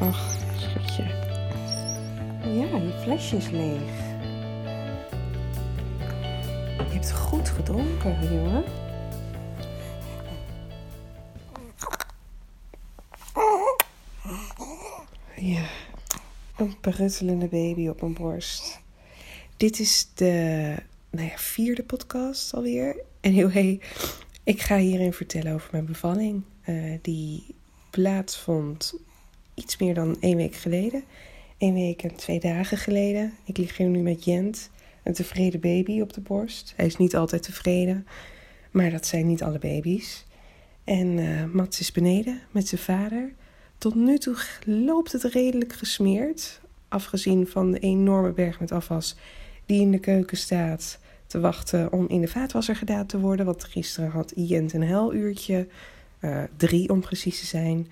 Ach, schatje. Ja, je flesje is leeg. Je hebt goed gedronken, jongen. Ja, een beruttelende baby op mijn borst. Dit is de nou ja, vierde podcast alweer. En heel hey, ik ga hierin vertellen over mijn bevalling. eh, die plaatsvond iets meer dan één week geleden. Eén week en twee dagen geleden. Ik lig hier nu met Jent, een tevreden baby op de borst. Hij is niet altijd tevreden, maar dat zijn niet alle baby's. En eh, Mats is beneden met zijn vader. Tot nu toe loopt het redelijk gesmeerd. Afgezien van de enorme berg met afwas die in de keuken staat te wachten om in de vaatwasser gedaan te worden. Want gisteren had Jent een huiluurtje. eh drie om precies te zijn.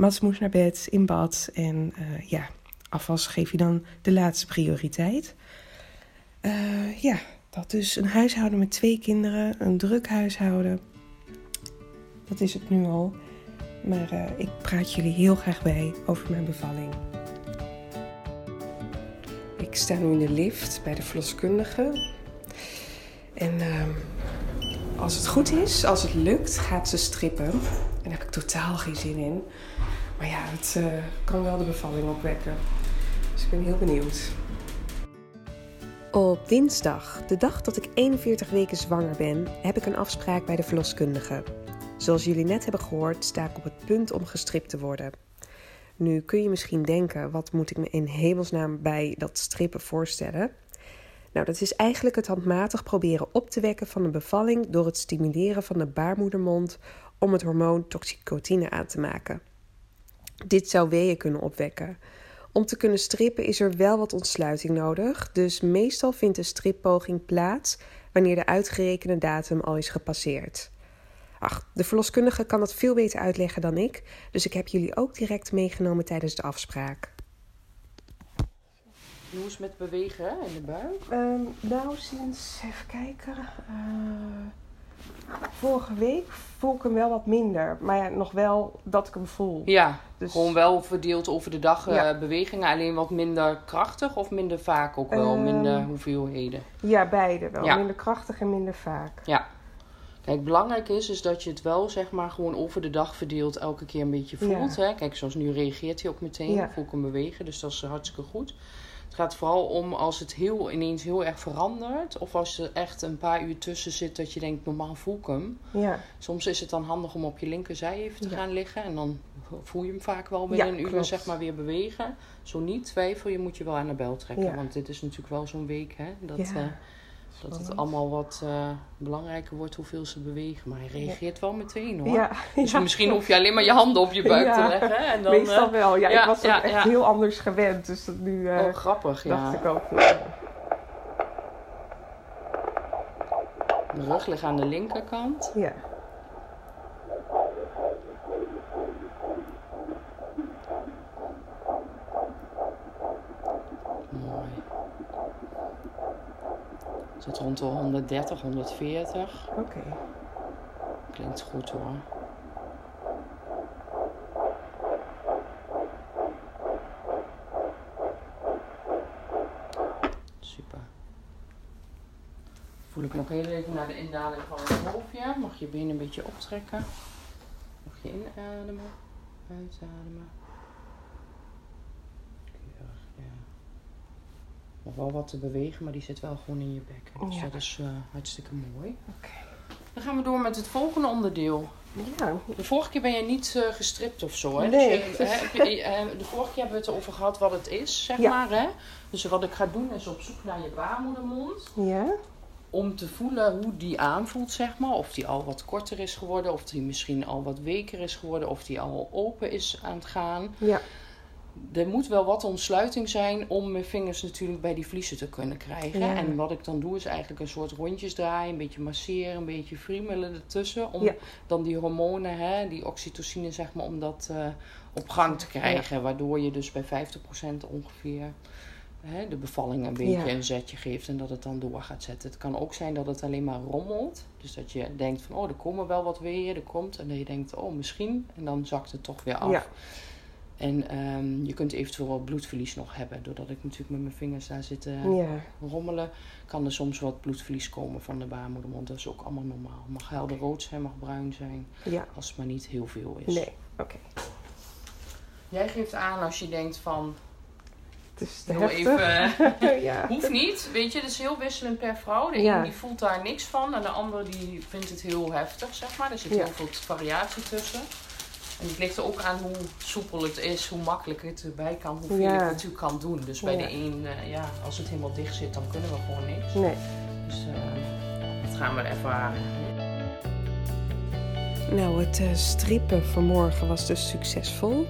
Mats moest naar bed, in bad. En eh, ja, afwas geef je dan de laatste prioriteit. Eh, ja, dat dus een huishouden met twee kinderen. Een druk huishouden. Dat is het nu al. Maar eh, ik praat jullie heel graag bij over mijn bevalling. Ik sta nu in de lift bij de verloskundige. En ehm, als het goed is, als het lukt, gaat ze strippen. En daar heb ik totaal geen zin in. Maar ja, het eh, kan wel de bevalling opwekken. Dus ik ben heel benieuwd. Op dinsdag, de dag dat ik 41 weken zwanger ben, heb ik een afspraak bij de verloskundige. Zoals jullie net hebben gehoord, sta ik op het punt om gestript te worden. Nu kun je misschien denken, wat moet ik me in hemelsnaam bij dat strippen voorstellen? Nou, dat is eigenlijk het handmatig proberen op te wekken van een bevalling door het stimuleren van de baarmoedermond om het hormoon toxicotine aan te maken. Dit zou weeën kunnen opwekken. Om te kunnen strippen is er wel wat ontsluiting nodig, dus meestal vindt de strippoging plaats wanneer de uitgerekende datum al is gepasseerd. Ach, de verloskundige kan dat veel beter uitleggen dan ik, dus ik heb jullie ook direct meegenomen tijdens de afspraak. Hoe is het met bewegen hè, in de buik? Ehm, nou, sinds, even kijken, eh, vorige week voel ik hem wel wat minder. Maar ja, nog wel dat ik hem voel. Ja, Dus- gewoon wel verdeeld over de dag eh, Ja. bewegingen. Alleen wat minder krachtig of minder vaak ook wel? Ehm. minder hoeveelheden? Ja, beide wel. Ja. Minder krachtig en minder vaak. Ja. Kijk, belangrijk is, is dat je het wel zeg maar gewoon over de dag verdeeld elke keer een beetje voelt. Hè? Kijk, zoals nu reageert hij ook meteen. Voel ik hem bewegen, dus dat is hartstikke goed. Het gaat vooral om als het heel, ineens heel erg verandert. Of als er echt een paar uur tussen zit dat je denkt, normaal voel ik hem. Ja, Soms is het dan handig om op je linkerzij even te Ja. gaan liggen. En dan voel je hem vaak wel binnen Ja, een uur klopt. zeg maar weer bewegen. Zo niet, twijfel je, moet je wel aan de bel trekken. Want dit is natuurlijk wel zo'n week hè, dat, Ja, dat het allemaal wat eh, belangrijker wordt hoeveel ze bewegen. Maar hij reageert wel meteen hoor. ja. Dus ja. misschien hoef je alleen maar je handen op je buik Ja. te leggen. En dan, Meestal eh, wel. Ja, ik was ook echt heel anders gewend. Dus dat nu oh, grappig, dacht ja. ik ook. De rug ligt aan de linkerkant. Ja. Mooi. Zit rond de 130, 140. Oké. Klinkt goed hoor. Super. Voel ik nog heel even naar de indaling van het hoofdje. Mag je benen een beetje optrekken. Mag je inademen, uitademen. Keurig, ja. Nog wel wat te bewegen, maar die zit wel gewoon in je bekken. Dus Ja. dat is eh, hartstikke mooi. Oké. Dan gaan we door met het volgende onderdeel. Ja. De vorige keer ben je niet eh, gestript of zo, hè? Nee. Dus je, hè, heb je- eh, de vorige keer hebben we het erover gehad wat het is, zeg Ja. maar, hè? Dus wat ik ga doen is op zoek naar je baarmoedermond. Ja. Om te voelen hoe die aanvoelt, zeg maar. Of die al wat korter is geworden. Of die misschien al wat weker is geworden. Of die al open is aan het gaan. Ja. Er moet wel wat ontsluiting zijn om mijn vingers natuurlijk bij die vliezen te kunnen krijgen. Ja. En wat ik dan doe is eigenlijk een soort rondjes draaien, een beetje masseren, een beetje friemelen ertussen. Om Ja. dan die hormonen, hè, die oxytocine zeg maar, om dat eh, op gang te krijgen. Waardoor je dus bij 50% ongeveer hè, de bevalling een beetje een zetje geeft en dat het dan door gaat zetten. Het kan ook zijn dat het alleen maar rommelt. Dus dat je denkt van, oh, er komen wel wat weeën, er komt. En dat je denkt, oh, misschien. En dan zakt het toch weer af. En ehm, je kunt eventueel wel bloedverlies nog hebben. Doordat ik natuurlijk met mijn vingers daar zit te Ja. rommelen, kan er soms wat bloedverlies komen van de baarmoedermond. Dat is ook allemaal normaal. Mag helder rood zijn, mag bruin zijn, Ja. als het maar niet heel veel is. Nee. Oké. Jij geeft aan als je denkt van, Het is te heel heftig. even, ja. hoeft niet. Weet je, het is heel wisselend per vrouw. De Ja. een die voelt daar niks van en de ander die vindt het heel heftig, zeg maar. Er zit Ja. heel veel variatie tussen. En het ligt er ook aan hoe soepel het is, hoe makkelijk het erbij kan, hoeveel Ja. je het natuurlijk kan doen. Dus bij Ja. de een, eh, ja, als het helemaal dicht zit, dan kunnen we gewoon niks. Nee. Dus eh, dat gaan we ervaren. Nou, het eh, strippen vanmorgen was dus succesvol.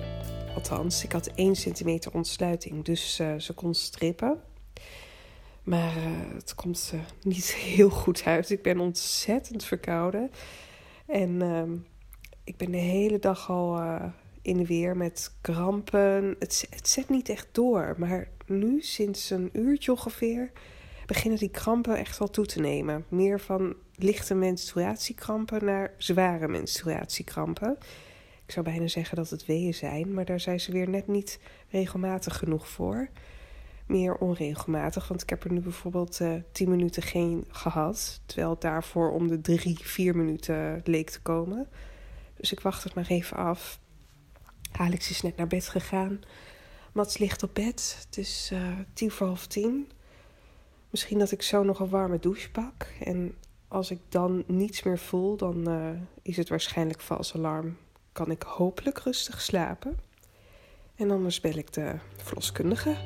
Althans, ik had 1 centimeter ontsluiting, dus ze kon strippen. Maar het komt niet heel goed uit. Ik ben ontzettend verkouden. En ehm, ik ben de hele dag al eh, in de weer met krampen. Het, het zet niet echt door. Maar nu, sinds een uurtje ongeveer, beginnen die krampen echt wel toe te nemen. Meer van lichte menstruatiekrampen naar zware menstruatiekrampen. Ik zou bijna zeggen dat het weeën zijn, maar daar zijn ze weer net niet regelmatig genoeg voor. Meer onregelmatig, want ik heb er nu bijvoorbeeld eh 10 minuten geen gehad, terwijl het daarvoor om de 3, 4 minuten leek te komen. Dus ik wacht het maar even af. Alex is net naar bed gegaan. Mats ligt op bed. Het is eh tien voor half tien. Misschien dat ik zo nog een warme douche pak. En als ik dan niets meer voel, dan eh, is het waarschijnlijk vals alarm. Kan ik hopelijk rustig slapen. En anders bel ik de verloskundige.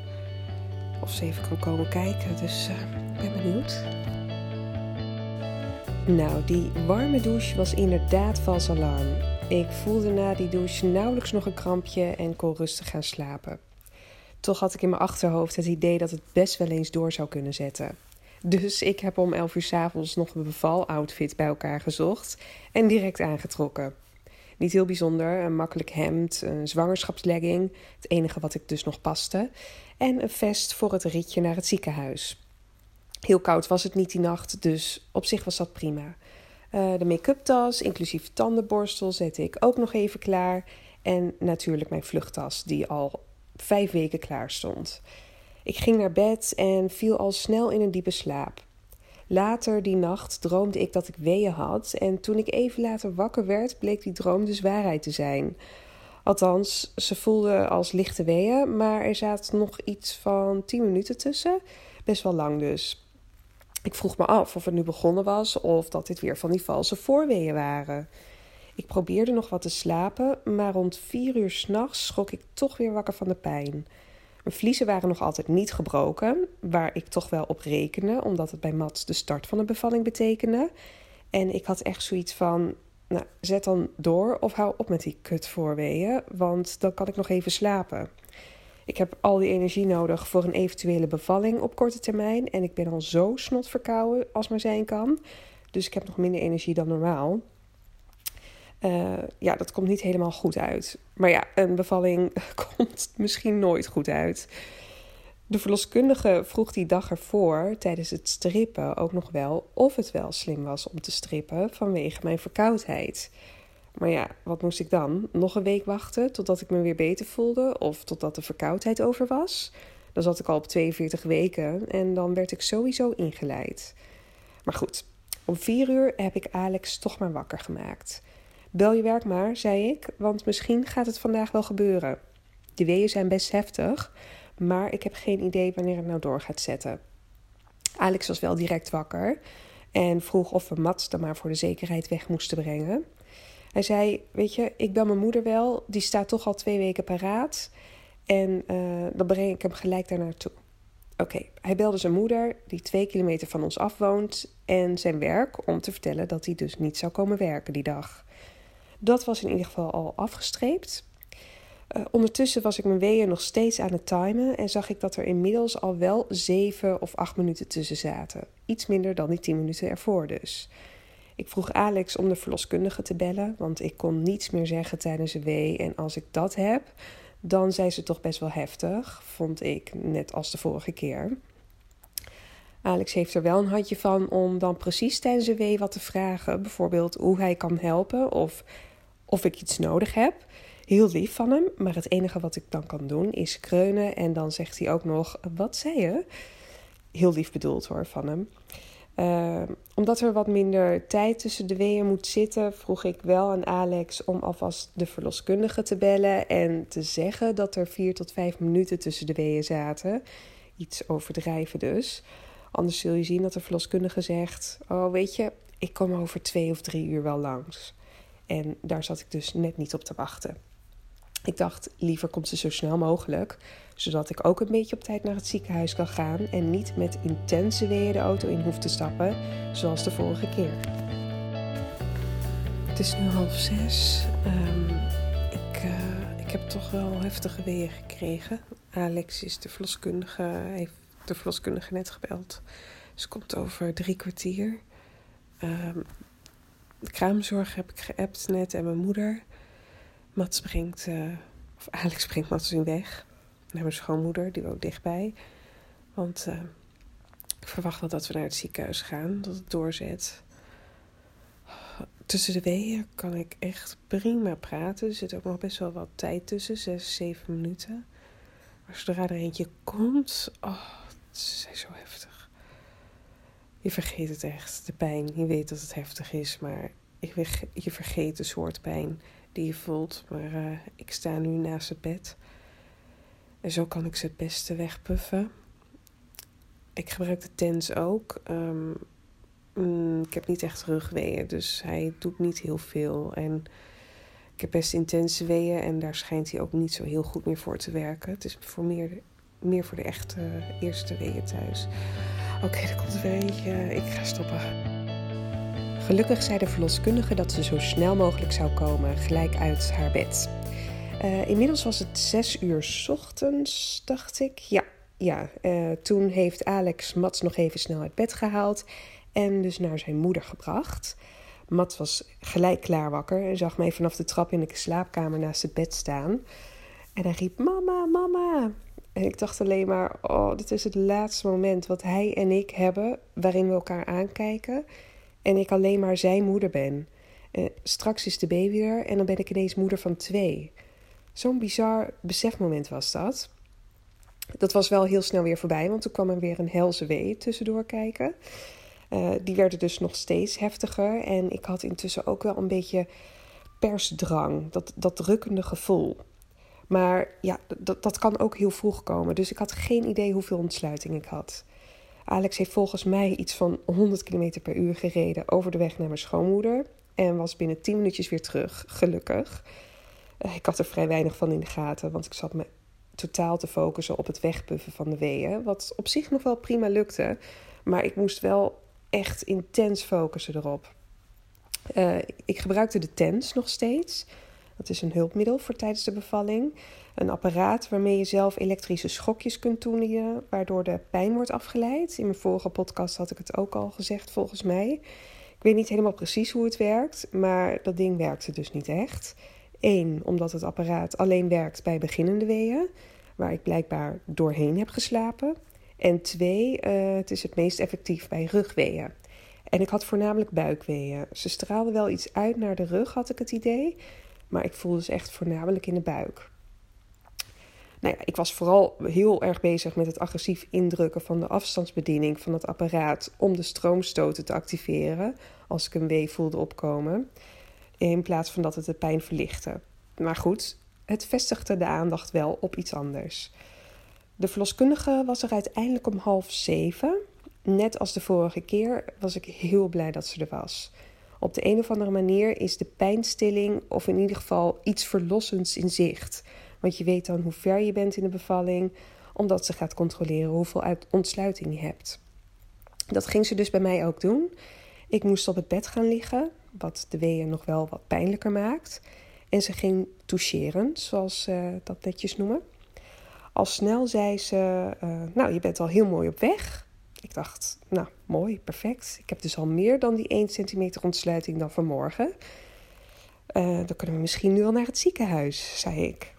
Of ze even kan komen kijken. Dus eh, ik ben benieuwd. Nou, die warme douche was inderdaad vals alarm. Ik voelde na die douche nauwelijks nog een krampje en kon rustig gaan slapen. Toch had ik in mijn achterhoofd het idee dat het best wel eens door zou kunnen zetten. Dus ik heb om 11 uur 's avonds nog een bevaloutfit bij elkaar gezocht en direct aangetrokken. Niet heel bijzonder, een makkelijk hemd, een zwangerschapslegging, het enige wat ik dus nog paste, en een vest voor het ritje naar het ziekenhuis. Heel koud was het niet die nacht, dus op zich was dat prima. Eh, de make-up tas, inclusief tandenborstel, zette ik ook nog even klaar. En natuurlijk mijn vluchttas, die al vijf weken klaar stond. Ik ging naar bed en viel al snel in een diepe slaap. Later die nacht droomde ik dat ik weeën had en toen ik even later wakker werd, bleek die droom dus waarheid te zijn. Althans, ze voelde als lichte weeën, maar er zaten nog iets van 10 minuten tussen. Best wel lang dus. Ik vroeg me af of het nu begonnen was of dat dit weer van die valse voorweeën waren. Ik probeerde nog wat te slapen, maar rond vier uur s'nachts schrok ik toch weer wakker van de pijn. Mijn vliezen waren nog altijd niet gebroken, waar ik toch wel op rekende, omdat het bij Mats de start van de bevalling betekende. En ik had echt zoiets van, nou, zet dan door of hou op met die kutvoorweeën, want dan kan ik nog even slapen. Ik heb al die energie nodig voor een eventuele bevalling op korte termijn. En ik ben al zo snotverkouden als maar zijn kan. Dus ik heb nog minder energie dan normaal. Uh, ja, dat komt niet helemaal goed uit. Maar ja, een bevalling komt misschien nooit goed uit. De verloskundige vroeg die dag ervoor tijdens het strippen ook nog wel of het wel slim was om te strippen vanwege mijn verkoudheid. Maar ja, wat moest ik dan? Nog een week wachten totdat ik me weer beter voelde of totdat de verkoudheid over was? Dan zat ik al op 42 weken en dan werd ik sowieso ingeleid. Maar goed, om vier uur heb ik Alex toch maar wakker gemaakt. Bel je werk maar, zei ik, want misschien gaat het vandaag wel gebeuren. De weeën zijn best heftig, maar ik heb geen idee wanneer het nou door gaat zetten. Alex was wel direct wakker en vroeg of we Mats dan maar voor de zekerheid weg moesten brengen. Hij zei, weet je, ik bel mijn moeder wel, die staat toch al twee weken paraat. En uh, dan breng ik hem gelijk daar naartoe. Oké, hij belde zijn moeder, die twee kilometer van ons af woont, en zijn werk om te vertellen dat hij dus niet zou komen werken die dag. Dat was in ieder geval al afgestreept. Uh, ondertussen was ik mijn weeën nog steeds aan het timen en zag ik dat er inmiddels al wel zeven of acht minuten tussen zaten. Iets minder dan die tien minuten ervoor dus. Ik vroeg Alex om de verloskundige te bellen, want ik kon niets meer zeggen tijdens een wee. En als ik dat heb, dan zijn ze toch best wel heftig, vond ik, net als de vorige keer. Alex heeft er wel een handje van om dan precies tijdens een wee wat te vragen. Bijvoorbeeld hoe hij kan helpen of of ik iets nodig heb. Heel lief van hem, maar het enige wat ik dan kan doen is kreunen. En dan zegt hij ook nog: Wat zei je? Heel lief bedoeld hoor van hem. Uh, omdat er wat minder tijd tussen de weeën moet zitten, vroeg ik wel aan Alex om alvast de verloskundige te bellen en te zeggen dat er vier tot vijf minuten tussen de weeën zaten. Iets overdrijven dus. Anders zul je zien dat de verloskundige zegt: Oh, weet je, ik kom over twee of drie uur wel langs. En daar zat ik dus net niet op te wachten. Ik dacht, liever komt ze zo snel mogelijk, zodat ik ook een beetje op tijd naar het ziekenhuis kan gaan en niet met intense weeën de auto in hoef te stappen, zoals de vorige keer. Het is nu half zes. Um, ik, uh, ik heb toch wel heftige weeën gekregen. Alex is de verloskundige, heeft de verloskundige net gebeld. Ze komt over drie kwartier. Um, de kraamzorg heb ik geappt net en mijn moeder. Mats brengt, uh, of Alex brengt Mats in weg naar mijn schoonmoeder, die woont dichtbij. Want uh, ik verwacht wel dat we naar het ziekenhuis gaan, dat het doorzet. Tussen de weeën kan ik echt prima praten. Er zit ook nog best wel wat tijd tussen, zes, zeven minuten. Maar zodra er eentje komt, oh, ze is zo heftig. Je vergeet het echt, de pijn. Je weet dat het heftig is, maar je vergeet de soort pijn die je voelt. Maar uh, ik sta nu naast het bed. En zo kan ik ze het beste wegpuffen. Ik gebruik de TENS ook. Um, mm, ik heb niet echt rugweeën, dus hij doet niet heel veel. En ik heb best intense weeën en daar schijnt hij ook niet zo heel goed meer voor te werken. Het is voor meer, meer voor de echte eerste weeën thuis. Oké, er komt er weer eentje. Ik ga stoppen. Gelukkig zei de verloskundige dat ze zo snel mogelijk zou komen, gelijk uit haar bed. Uh, inmiddels was het zes uur ochtends, dacht ik. Ja, ja. Uh, toen heeft Alex Mats nog even snel uit bed gehaald en dus naar zijn moeder gebracht. Mats was gelijk klaar wakker en zag mij vanaf de trap in de slaapkamer naast het bed staan. En hij riep: Mama, mama. En ik dacht alleen maar: Oh, dit is het laatste moment wat hij en ik hebben waarin we elkaar aankijken en ik alleen maar zijn moeder ben. Uh, straks is de baby er en dan ben ik ineens moeder van twee. Zo'n bizar besefmoment was dat. Dat was wel heel snel weer voorbij, want toen kwam er weer een helse wee tussendoor kijken. Uh, die werden dus nog steeds heftiger. En ik had intussen ook wel een beetje persdrang, dat, dat drukkende gevoel. Maar ja, dat, dat kan ook heel vroeg komen. Dus ik had geen idee hoeveel ontsluiting ik had. Alex heeft volgens mij iets van 100 km per uur gereden over de weg naar mijn schoonmoeder. En was binnen 10 minuutjes weer terug, gelukkig. Eh, ik had er vrij weinig van in de gaten, want ik zat me totaal te focussen op het wegpuffen van de weeën. Wat op zich nog wel prima lukte. Maar ik moest wel echt intens focussen erop. Uh, ik gebruikte de TENS nog steeds. Dat is een hulpmiddel voor tijdens de bevalling. Een apparaat waarmee je zelf elektrische schokjes kunt toenemen, waardoor de pijn wordt afgeleid. In mijn vorige podcast had ik het ook al gezegd, volgens mij. Ik weet niet helemaal precies hoe het werkt, maar dat ding werkte dus niet echt. Eén, omdat het apparaat alleen werkt bij beginnende weeën, waar ik blijkbaar doorheen heb geslapen. En twee, uh, het is het meest effectief bij rugweeën. En ik had voornamelijk buikweeën. Ze straalden wel iets uit naar de rug, had ik het idee. Maar ik voelde ze echt voornamelijk in de buik. Nou ja, ik was vooral heel erg bezig met het agressief indrukken van de afstandsbediening van het apparaat om de stroomstoten te activeren als ik een wee voelde opkomen, in plaats van dat het de pijn verlichtte. Maar goed, het vestigde de aandacht wel op iets anders. De verloskundige was er uiteindelijk om half zeven. Net als de vorige keer was ik heel blij dat ze er was. Op de een of andere manier is de pijnstilling, of in ieder geval iets verlossends in zicht. Want je weet dan hoe ver je bent in de bevalling, omdat ze gaat controleren hoeveel ontsluiting je hebt. Dat ging ze dus bij mij ook doen. Ik moest op het bed gaan liggen, wat de weeën nog wel wat pijnlijker maakt. En ze ging toucheren, zoals ze dat netjes noemen. Al snel zei ze: uh, Nou, je bent al heel mooi op weg. Ik dacht: Nou, mooi, perfect. Ik heb dus al meer dan die 1 centimeter ontsluiting dan vanmorgen. Uh, dan kunnen we misschien nu al naar het ziekenhuis, zei ik.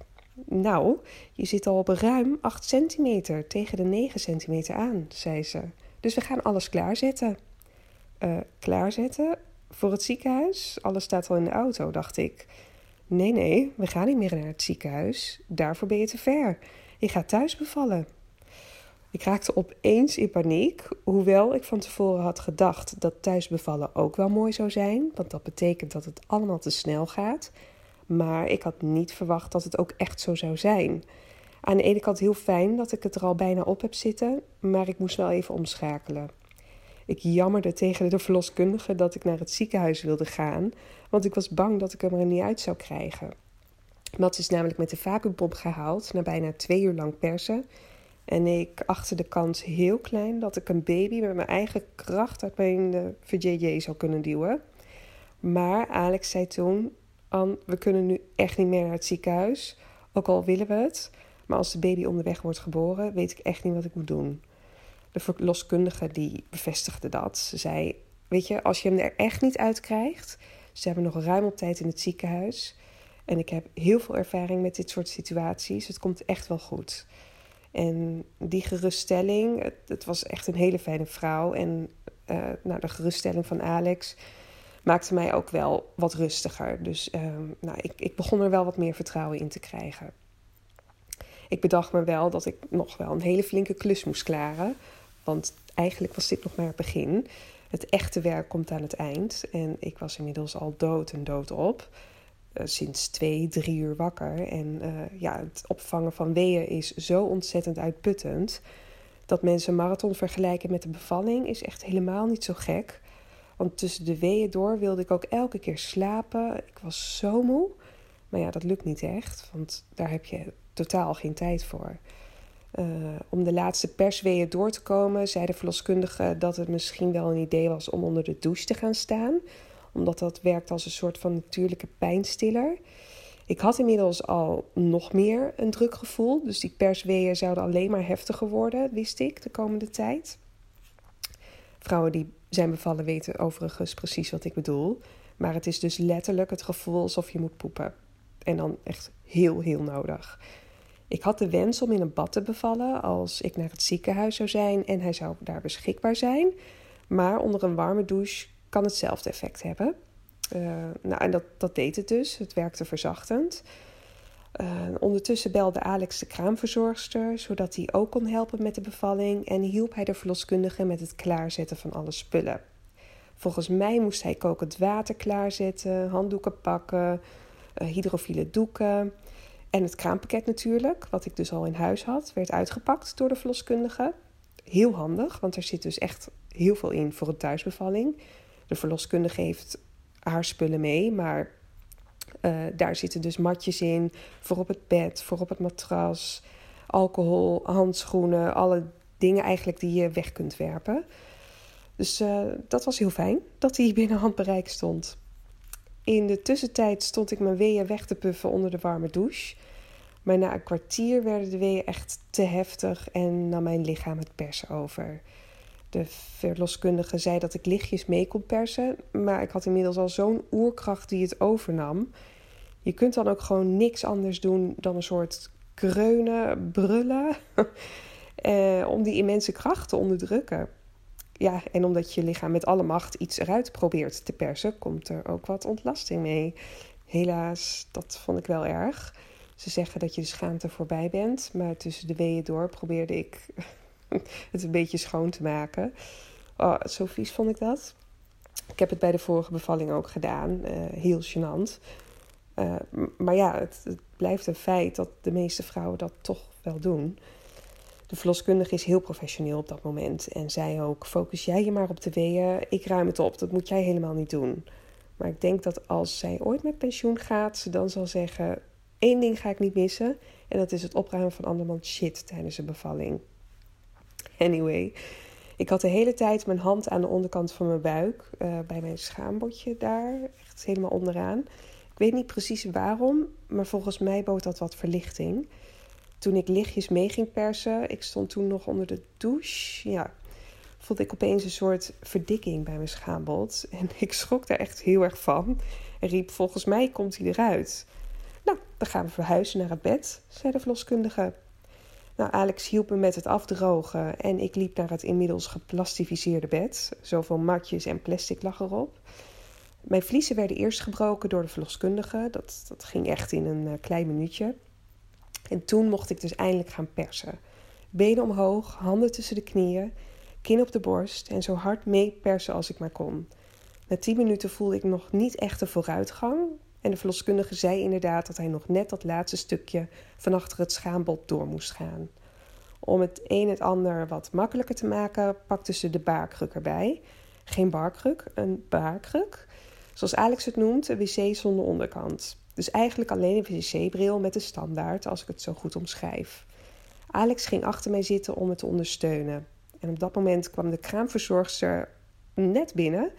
Nou, je zit al op ruim 8 centimeter tegen de 9 centimeter aan, zei ze. Dus we gaan alles klaarzetten. Uh, klaarzetten voor het ziekenhuis? Alles staat al in de auto, dacht ik. Nee, nee, we gaan niet meer naar het ziekenhuis. Daarvoor ben je te ver. Je gaat thuis bevallen. Ik raakte opeens in paniek, hoewel ik van tevoren had gedacht dat thuisbevallen ook wel mooi zou zijn, want dat betekent dat het allemaal te snel gaat. Maar ik had niet verwacht dat het ook echt zo zou zijn. Aan de ene kant heel fijn dat ik het er al bijna op heb zitten, maar ik moest wel even omschakelen. Ik jammerde tegen de verloskundige dat ik naar het ziekenhuis wilde gaan, want ik was bang dat ik hem er niet uit zou krijgen. Mats is namelijk met de vacuümpomp gehaald na bijna twee uur lang persen. En ik achtte de kans heel klein dat ik een baby met mijn eigen kracht uit mijn uh, VJJ zou kunnen duwen. Maar Alex zei toen: Anne, we kunnen nu echt niet meer naar het ziekenhuis. Ook al willen we het. Maar als de baby onderweg wordt geboren, weet ik echt niet wat ik moet doen. De verloskundige die bevestigde dat. Ze zei: Weet je, als je hem er echt niet uit krijgt. Ze hebben nog ruim op tijd in het ziekenhuis. En ik heb heel veel ervaring met dit soort situaties. Het komt echt wel goed. En die geruststelling, het, was echt een hele fijne vrouw. En uh, nou, de geruststelling van Alex maakte mij ook wel wat rustiger. Dus uh, nou, ik, ik begon er wel wat meer vertrouwen in te krijgen. Ik bedacht me wel dat ik nog wel een hele flinke klus moest klaren. Want eigenlijk was dit nog maar het begin. Het echte werk komt aan het eind. En ik was inmiddels al dood en dood op. Uh, sinds twee, drie uur wakker. En uh, ja, het opvangen van weeën is zo ontzettend uitputtend. Dat mensen marathon vergelijken met de bevalling is echt helemaal niet zo gek. Want tussen de weeën door wilde ik ook elke keer slapen. Ik was zo moe. Maar ja, dat lukt niet echt. Want daar heb je totaal geen tijd voor. Uh, om de laatste persweeën door te komen, zei de verloskundige dat het misschien wel een idee was om onder de douche te gaan staan. Omdat dat werkt als een soort van natuurlijke pijnstiller. Ik had inmiddels al nog meer een druk gevoel. Dus die persweeën zouden alleen maar heftiger worden, wist ik, de komende tijd. Vrouwen die zijn bevallen weten overigens precies wat ik bedoel. Maar het is dus letterlijk het gevoel alsof je moet poepen. En dan echt heel, heel nodig. Ik had de wens om in een bad te bevallen als ik naar het ziekenhuis zou zijn en hij zou daar beschikbaar zijn. Maar onder een warme douche kan hetzelfde effect hebben. Uh, nou, en dat, dat deed het dus. Het werkte verzachtend. Uh, ondertussen belde Alex de kraamverzorgster, zodat hij ook kon helpen met de bevalling en hielp hij de verloskundige met het klaarzetten van alle spullen. Volgens mij moest hij kokend water klaarzetten, handdoeken pakken, uh, hydrofiele doeken. En het kraampakket natuurlijk, wat ik dus al in huis had, werd uitgepakt door de verloskundige. Heel handig, want er zit dus echt heel veel in voor een thuisbevalling. De verloskundige heeft haar spullen mee, maar uh, daar zitten dus matjes in voor op het bed, voor op het matras, alcohol, handschoenen, alle dingen eigenlijk die je weg kunt werpen. Dus uh, dat was heel fijn dat die binnen handbereik stond. In de tussentijd stond ik mijn weeën weg te puffen onder de warme douche. Maar na een kwartier werden de weeën echt te heftig en nam mijn lichaam het persen over. De verloskundige zei dat ik lichtjes mee kon persen, maar ik had inmiddels al zo'n oerkracht die het overnam. Je kunt dan ook gewoon niks anders doen dan een soort kreunen, brullen, eh, om die immense kracht te onderdrukken. Ja, en omdat je lichaam met alle macht iets eruit probeert te persen, komt er ook wat ontlasting mee. Helaas, dat vond ik wel erg. Ze zeggen dat je de schaamte voorbij bent, maar tussen de weeën door probeerde ik het een beetje schoon te maken. Oh, zo vies vond ik dat. Ik heb het bij de vorige bevalling ook gedaan. Uh, heel gênant. Uh, maar ja, het, het, blijft een feit dat de meeste vrouwen dat toch wel doen. De verloskundige is heel professioneel op dat moment en zei ook: focus jij je maar op de weeën, ik ruim het op, dat moet jij helemaal niet doen. Maar ik denk dat als zij ooit met pensioen gaat, ze dan zal zeggen: één ding ga ik niet missen, en dat is het opruimen van andermans shit tijdens een bevalling. Anyway, ik had de hele tijd mijn hand aan de onderkant van mijn buik, uh, bij mijn schaambodje daar, echt helemaal onderaan. Ik weet niet precies waarom, maar volgens mij bood dat wat verlichting. Toen ik lichtjes mee ging persen, ik stond toen nog onder de douche, ja, voelde ik opeens een soort verdikking bij mijn schaambod. En ik schrok daar echt heel erg van en riep: Volgens mij komt hij eruit. Nou, dan gaan we verhuizen naar het bed, zei de verloskundige. Nou, Alex hielp me met het afdrogen en ik liep naar het inmiddels geplastificeerde bed. Zoveel matjes en plastic lag erop. Mijn vliezen werden eerst gebroken door de verloskundige. Dat, dat ging echt in een uh, klein minuutje. En toen mocht ik dus eindelijk gaan persen. Benen omhoog, handen tussen de knieën, kin op de borst en zo hard mee persen als ik maar kon. Na tien minuten voelde ik nog niet echt de vooruitgang. En de verloskundige zei inderdaad dat hij nog net dat laatste stukje van achter het schaambod door moest gaan. Om het een en het ander wat makkelijker te maken, pakte ze de baarkruk erbij. Geen barkruk, een baarkruk. Zoals Alex het noemt, een wc zonder onderkant. Dus eigenlijk alleen een wc-bril met een standaard, als ik het zo goed omschrijf. Alex ging achter mij zitten om me te ondersteunen. En op dat moment kwam de kraamverzorgster net binnen.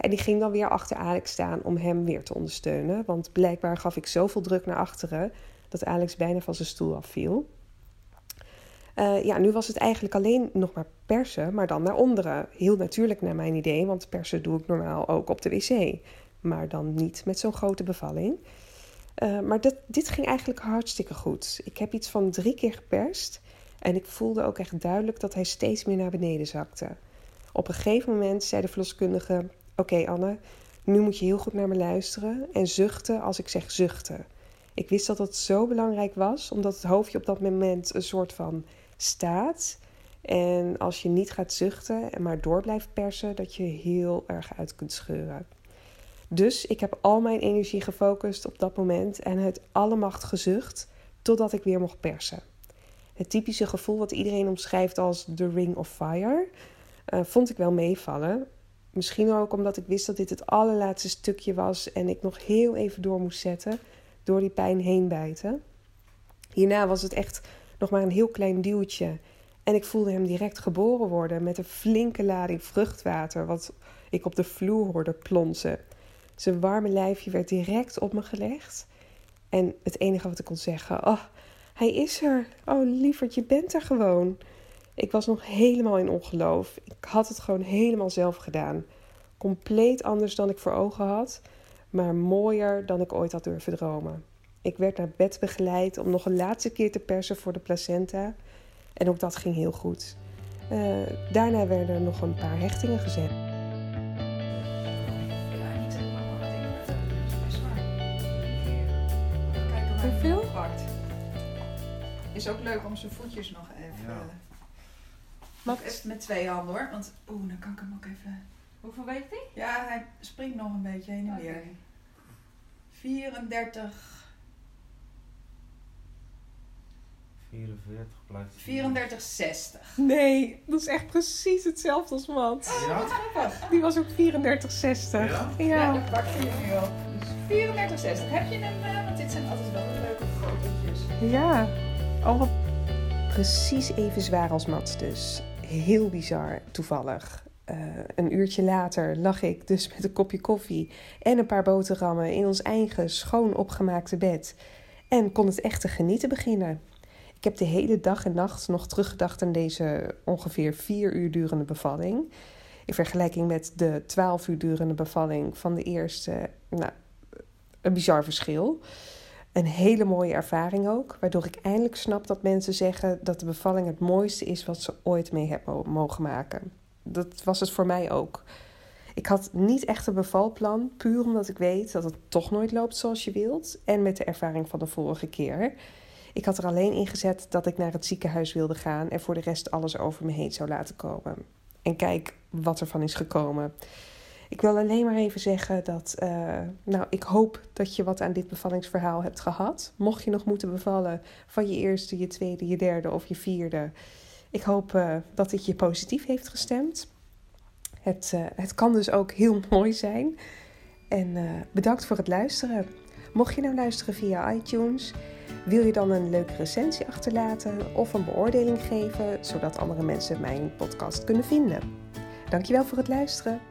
En die ging dan weer achter Alex staan om hem weer te ondersteunen. Want blijkbaar gaf ik zoveel druk naar achteren dat Alex bijna van zijn stoel afviel. Uh, ja, nu was het eigenlijk alleen nog maar persen, maar dan naar onderen. Heel natuurlijk naar mijn idee, want persen doe ik normaal ook op de wc. Maar dan niet met zo'n grote bevalling. Uh, maar dit ging eigenlijk hartstikke goed. Ik heb iets van drie keer geperst. En ik voelde ook echt duidelijk dat hij steeds meer naar beneden zakte. Op een gegeven moment zei de verloskundige: Oké, Anne, nu moet je heel goed naar me luisteren en zuchten als ik zeg zuchten. Ik wist dat dat zo belangrijk was, omdat het hoofdje op dat moment een soort van staat. En als je niet gaat zuchten en maar door blijft persen, dat je heel erg uit kunt scheuren. Dus ik heb al mijn energie gefocust op dat moment en het alle macht gezucht totdat ik weer mocht persen. Het typische gevoel wat iedereen omschrijft als the ring of fire, uh, vond ik wel meevallen. Misschien ook omdat ik wist dat dit het allerlaatste stukje was en ik nog heel even door moest zetten door die pijn heen bijten. Hierna was het echt nog maar een heel klein duwtje en ik voelde hem direct geboren worden met een flinke lading vruchtwater wat ik op de vloer hoorde plonsen. Zijn warme lijfje werd direct op me gelegd. En het enige wat ik kon zeggen: Oh, hij is er. Oh, lieverd, je bent er gewoon. Ik was nog helemaal in ongeloof. Ik had het gewoon helemaal zelf gedaan. Compleet anders dan ik voor ogen had, maar mooier dan ik ooit had durven dromen. Ik werd naar bed begeleid om nog een laatste keer te persen voor de placenta. En ook dat ging heel goed. Uh, daarna werden er nog een paar hechtingen gezet. Hoeveel? Is ook leuk om zijn voetjes nog even. Ja. Mag even met twee handen hoor, want oeh, dan kan ik hem ook even. Hoeveel weegt hij? Ja, hij springt nog een beetje heen en okay. weer. 34. 44 blijft 34, 60. Nee, dat is echt precies hetzelfde als Mat. Oh, ja? wat grappig. Die was ook 34, 60. Ja? Ja, ja dat pak je nu op. Dus 34, 60. Heb je hem, uh, want dit zijn altijd wel leuke fotootjes. Ja. Oh, precies even zwaar als Mats dus. Heel bizar, toevallig. Uh, een uurtje later lag ik dus met een kopje koffie en een paar boterhammen in ons eigen schoon opgemaakte bed. En kon het echte genieten beginnen. Ik heb de hele dag en nacht nog teruggedacht aan deze ongeveer vier uur durende bevalling. In vergelijking met de twaalf uur durende bevalling van de eerste, nou, een bizar verschil. Een hele mooie ervaring ook, waardoor ik eindelijk snap dat mensen zeggen dat de bevalling het mooiste is wat ze ooit mee hebben mogen maken. Dat was het voor mij ook. Ik had niet echt een bevalplan, puur omdat ik weet dat het toch nooit loopt zoals je wilt en met de ervaring van de vorige keer. Ik had er alleen in gezet dat ik naar het ziekenhuis wilde gaan en voor de rest alles over me heen zou laten komen. En kijk wat er van is gekomen. Ik wil alleen maar even zeggen dat, uh, nou, ik hoop dat je wat aan dit bevallingsverhaal hebt gehad. Mocht je nog moeten bevallen van je eerste, je tweede, je derde of je vierde. Ik hoop uh, dat dit je positief heeft gestemd. Het, uh, het kan dus ook heel mooi zijn. En bedankt voor het luisteren. Mocht je nou luisteren via iTunes, wil je dan een leuke recensie achterlaten of een beoordeling geven, zodat andere mensen mijn podcast kunnen vinden. Dankjewel voor het luisteren.